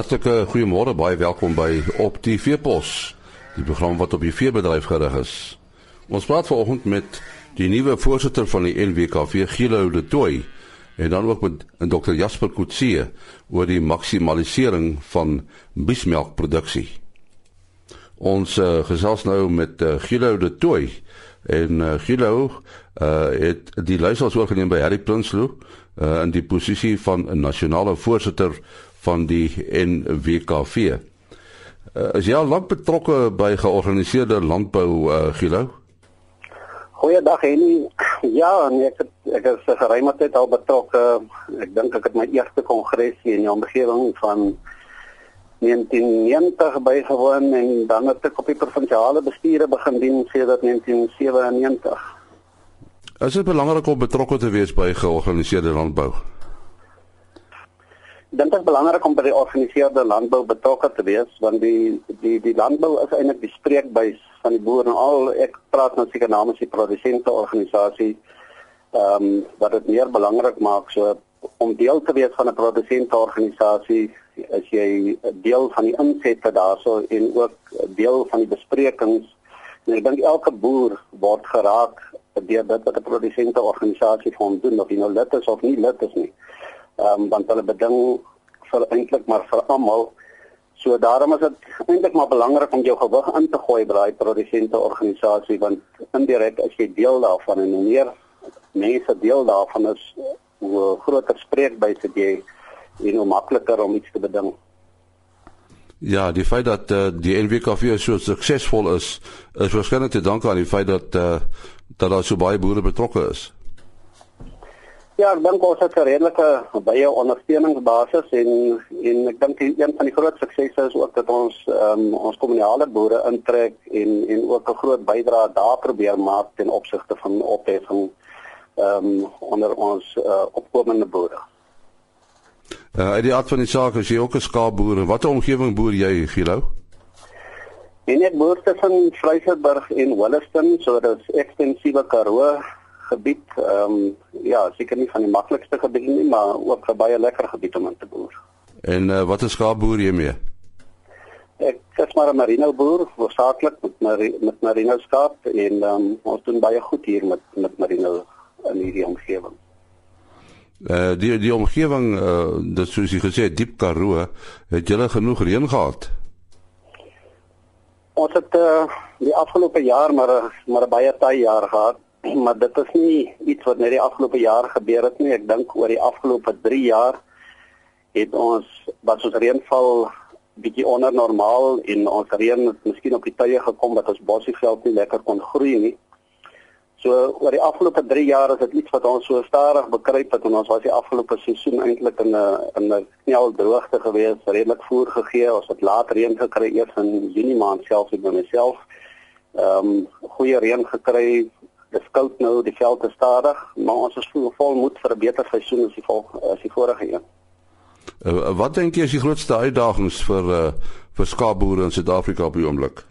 Hartlike goeiemôre, baie welkom by Op die Veepos, die program wat op die veebedryf gerig is. Ons praat vanoggend met die nuwe voorsitter van die NWKV, Gilo de Tooi, en dan ook met Dr Jasper Kutsie oor die maksimalisering van biesmelkproduksie. Ons uh, gesels nou met uh, Gilo de Tooi en uh, Gilo uh, het die leierskap oorgeneem by Harry Prinsloo uh, in die posisie van 'n nasionale voorsitter van die NWKV. Uh, is jy al lank betrokke by georganiseerde landbou uh, Gilo? Goeiedag Henny. Ja, nee, ek het, ek is geruime tyd al betrokke. Ek dink ek het my eerste kongres hier in die omgewing van 1990 bygewoon en dan het ek op die provinsiale bestuure begin dien sedert 1997. Is dit belangrik om betrokke te wees by georganiseerde landbou? Dit is belangrik om by die georganiseerde landbou betrokke te wees want die die die landbou is eintlik die spreekbuis van die boere en al ek praat nou seker namens die produsente organisasie ehm um, wat dit meer belangrik maak. So om deel te wees van 'n produsente organisasie as jy deel van die insette daarso en ook deel van die besprekings en ek dink elke boer word geraak deur dit wat 'n produsente organisasie vir hom doen of hy nou lid is of nie lid is nie. ehm um, want hulle beding vir eintlik maar vir almal. So daarom is dit eintlik maar belangrik om jou gewig in te gooi by daai produsente organisasie want indirek as jy deel daarvan en hoe meer mense deel daarvan is hoe groter spreekbuis het jy en hoe makliker om iets te beding. Ja, die feit dat uh, die NWKV so suksesvol is, is waarskynlik te danke aan die feit dat uh, dat daar so baie boere betrokke is. Ja, ek dink ons het 'n redelike baie ondersteuningsbasis en en ek dink een van die groot suksese is ook dat ons um, ons kommunale boere intrek en en ook 'n groot bydrae daar probeer maak ten opsigte van opheffing ehm um, onder ons uh, opkomende boere. Uh, uit die aard van die saak is jy ook 'n skaapboer. Watter omgewing boer jy, Gilo? En ek boer tussen Vryheidsburg en Williston, so dit is ekstensiewe Karoo gebied. Ehm um, ja, seker nie van die maklikste gebied nie, maar ook 'n baie lekker gebied om in te boer. En uh, wat is skaapboer jy mee? Ek is maar 'n merino boer, hoofsaaklik met mari met merino skaap en ehm um, ons doen baie goed hier met met merino in hierdie omgewing. Uh die die omgewing uh dit soos jy gesê diep Karoo, het julle genoeg reën gehad? Ons het uh die afgelope jaar maar maar baie taai jaar gehad maar dit is nie iets wat net die afgelope jaar gebeur het nie. Ek dink oor die afgelope 3 jaar het ons wat ons reënval bietjie onder normaal en ons reën het miskien op die tye gekom dat ons bosieveld nie lekker kon groei nie. So oor die afgelope 3 jaar is dit iets wat ons so stadig bekruip het en ons was die afgelope seisoen eintlik in 'n in 'n snel droogte gewees, redelik voer gegee. Ons het laat reën gekry eers in Junie maand selfs by myself. Ehm um, goeie reën gekry dis koud nou, die veld is stadig, maar ons is vol, vol moed vir 'n beter seisoen as die vol as die vorige een. Uh, wat dink jy is die grootste uitdagings vir uh, vir skaapboere in Suid-Afrika op die oomblik?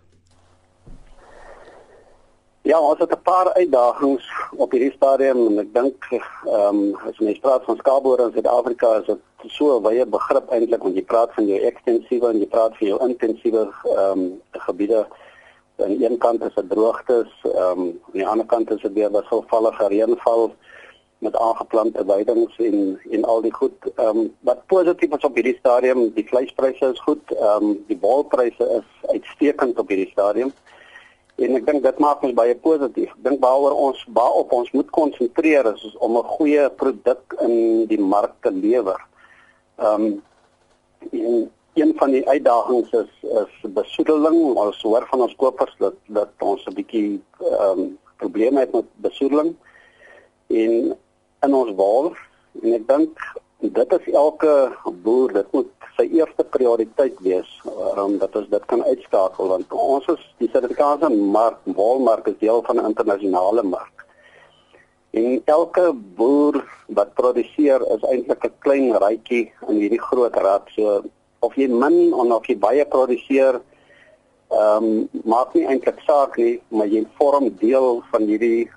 Ja, ons het 'n paar uitdagings op hierdie stadium en ek dink ehm um, as jy praat van skaapboere in Suid-Afrika is dit so 'n wye begrip eintlik want jy praat van jou ekstensiewe en jy praat van jou intensiewe ehm um, gebiede aan een kant is dit droogtes, ehm um, aan die ander kant is dit weer wisselvallige reënval met aangeplante weidings en en al die goed. Ehm um, wat positief is op hierdie stadium, die vleispryse is goed, ehm um, die wolpryse is uitstekend op hierdie stadium. En ek dink dit maak ons baie positief. Ek dink waaroor ons baie op ons moet konsentreer is, is om 'n goeie produk in die mark te lewer. Ehm um, een van die uitdagings is is besoedeling. Ons hoor van ons kopers dat dat ons 'n bietjie ehm um, probleme het met besoedeling en in ons wol en ek dink dit is elke boer dit moet sy eerste prioriteit wees om dat ons dit kan uitskakel want ons is die Suid-Afrikaanse mark wolmark is deel van 'n internasionale mark. En elke boer wat produseer is eintlik 'n klein rytjie in hierdie groot rad. So of jy min of jy baie produseer ehm um, maak nie eintlik saak nie, maar jy vorm deel van hierdie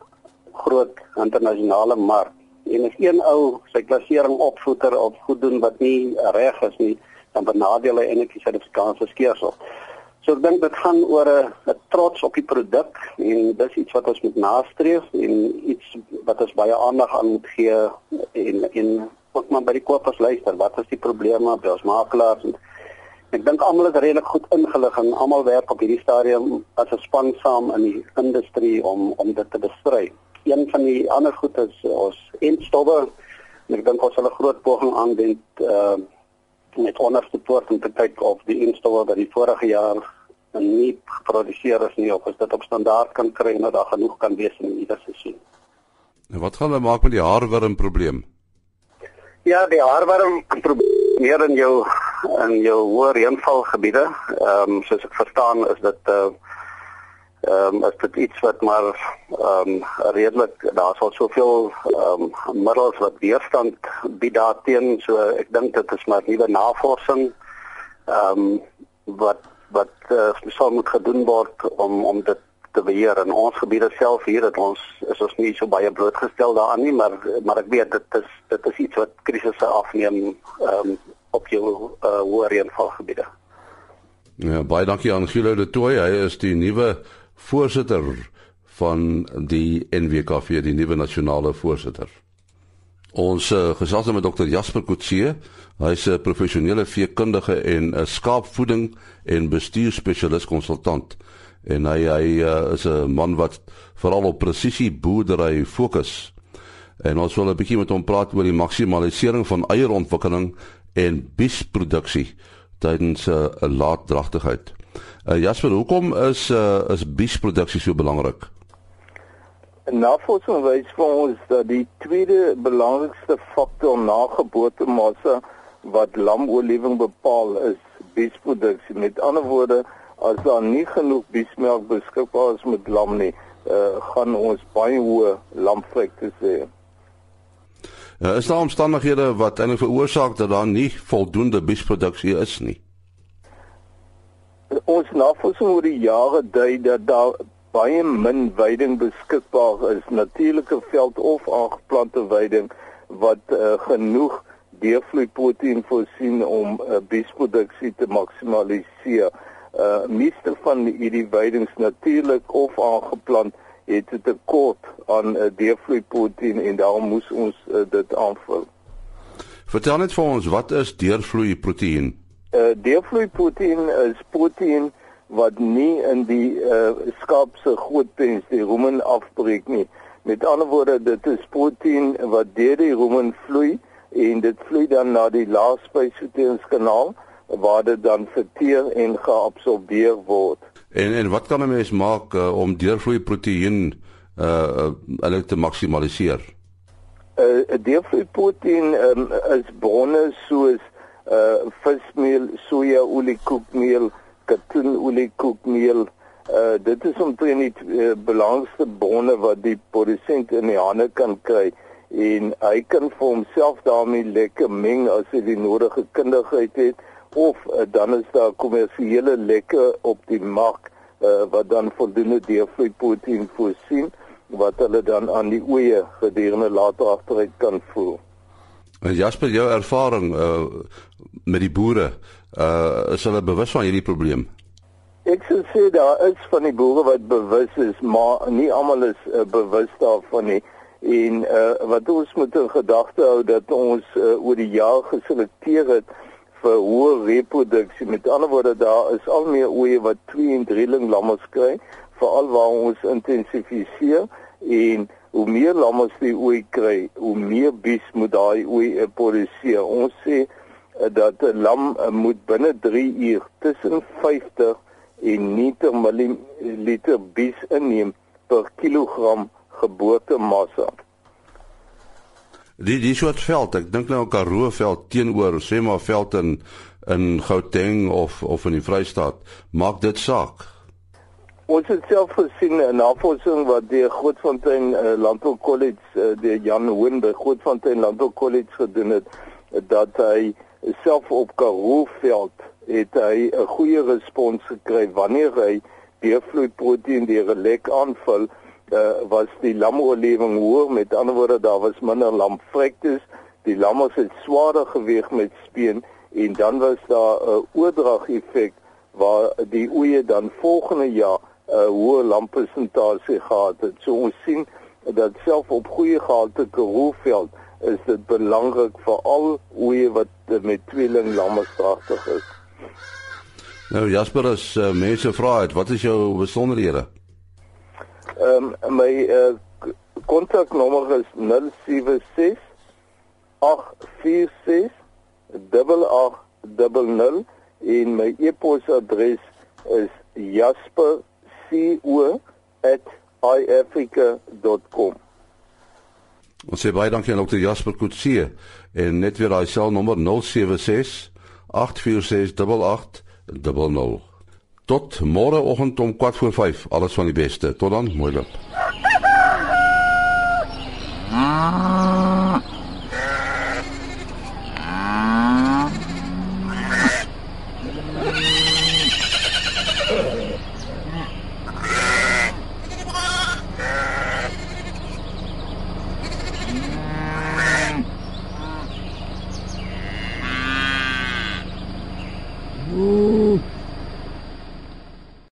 groot internasionale mark. En as een ou sy klassering opvoeter of goed doen wat nie reg is nie, dan benadeel hy eintlik die Suid-Afrikaanse skeersel. So ek dink dit gaan oor 'n trots op die produk en dis iets wat ons moet nastreef en iets wat ons baie aandag aan moet gee en en ook maar by die kopers luister, wat is die probleme by ons makelaars ek dink almal is redelik goed ingelig en almal werk op hierdie stadium as 'n span saam in die industrie om om dit te bestry. Een van die ander goed is ons eindstowwe ek dink ons sal 'n groot poging aanwend uh met onderste poort om te kyk of die installer wat die vorige jaar nie geproduseer is nie of as dit op standaard kan kry en dat daar genoeg kan wees in ieder seisoen. En wat gaan hulle maak met die haarworm probleem? Ja, die haarworm probleem meer in jou in jou hoë reënvalgebiede. Ehm um, soos ek verstaan is dit uh ehm um, dit iets wat maar ehm um, redelik daar sal soveel ehm um, middels wat weerstand bied daarteen so ek dink dit is maar nuwe navorsing ehm um, wat wat uh, sal moet gedoen word om om dit te beheer in ons gebiede self hier dat ons is ons nie so baie blootgestel daaraan nie maar maar ek weet dit is dit is iets wat krisisse afneem um, op jou uh, hoë reënvalgebiede. Ja, baie dankie aan Gilo de Tooi. Hy is die nuwe voorsitter van die NWKV, die nuwe nasionale voorsitter. Ons uh, gesels nou met dokter Jasper Kutse. Hy's 'n professionele veekundige en 'n skaapvoeding en bestuurspesialis konsultant. En hy hy uh, is 'n man wat veral op presisie boerdery fokus. En ons wil 'n bietjie met hom praat oor die maksimalisering van eierontwikkeling en biesproduksie tydens 'n uh, laat dragtigheid. Uh, Jasper, hoekom is uh, is biesproduksie so belangrik? Navorsing wys vir ons dat die tweede belangrikste faktor na geboortemassa wat lamoorlewing bepaal is biesproduksie. Met ander woorde, as daar nie genoeg biesmelk beskikbaar is met lam nie, uh, gaan ons baie hoë lamvlektes hê. Uh, is daar omstandighede wat eintlik veroorsaak dat daar nie voldoende biesproduksie is nie? ons navorsing oor die jare dui dat daar baie min veiding beskikbaar is natuurlike veld of aangeplante veiding wat uh, genoeg deurvloeiproteïen voorsien om uh, biesproduksie te maksimaliseer. Uh meeste van hierdie veidings natuurlik of aangeplant het 'n tekort aan uh, deurvloeiproteïen en daarom moes ons uh, dit aanvul. Vertel net vir ons wat is deurvloeiproteïen? uh, deurvloeiproteïen is proteïen wat nie in die uh, skaap se grootpens die rumen afbreek nie. Met ander woorde, dit is proteïen wat deur die rumen vloei en dit vloei dan na die laasspysverteringskanaal waar dit dan verteer en geabsorbeer word. En en wat kan 'n mens maak uh, om deurvloeiproteïen uh hulle te maksimaliseer? Uh deurvloeiproteïen um, is bronne soos uh vismeel, sojaolie koekmeel, katoenolie koekmeel. Uh dit is omtrent die uh, belangrikste bronne wat die produsent in die hande kan kry en hy kan vir homself daarmee lekker meng as hy die nodige kundigheid het of uh, dan is daar kommersiële lekke op die mark uh, wat dan voldoende deurvloeiproteïen voorsien wat hulle dan aan die oeye gedurende later agteruit kan voer. En Jasper, jou ervaring uh met die boere, uh is hulle bewus van hierdie probleem? Ek sou sê daar is van die boere wat bewus is, maar nie almal is uh, bewus daarvan nie. En uh wat ons moet in gedagte hou dat ons uh, oor die jaar geselekteer het vir hoë reproduksie. Met ander woorde, daar is al meer oeye wat 2 en 3 lammes kry, veral waar ons intensifiseer en hoe meer lammes die ooi kry, hoe meer bies moet daai ooi produseer. Ons sê uh, dat 'n lam uh, moet binne 3 uur tussen 50 en 90 ml bies inneem per kilogram geboortemassa. Die die soort veld, ek dink nou Karoo veld teenoor sê maar veld in in Gauteng of of in die Vrystaat, maak dit saak. Ons het self gesien 'n navorsing wat die Grootfontein uh, Landbou College, uh, die Jan Hoen by Grootfontein Landbou College gedoen het, dat hy self op Karooveld het hy 'n goeie respons gekry wanneer hy deurvloeiproteïen deur 'n lek aanvul, uh, was die lamoorlewing hoër, met ander woorde daar was minder lamvrektes, die lammers het swaarder geweg met speen en dan was daar 'n oordrag effek waar die oeye dan volgende jaar 'n hoë lamppresentasie gehad het. So ons sien dat self op goeie gehalte Karoo-veld is dit belangrik vir al oeye wat met tweeling lammestragtig is. Nou Jasper, as uh, mense vra het, wat is jou besonderhede? Ehm um, my uh, kontaknommer is 076 846 8800 en my e-posadres is jasper.co@iafrica.com. Ons sê baie dankie aan Dr. Jasper Kutse en net weer daai selnommer 076 846 8800. Tot môre oggend om 4 voor 5. Alles van die beste. Tot dan, mooi loop. Ah.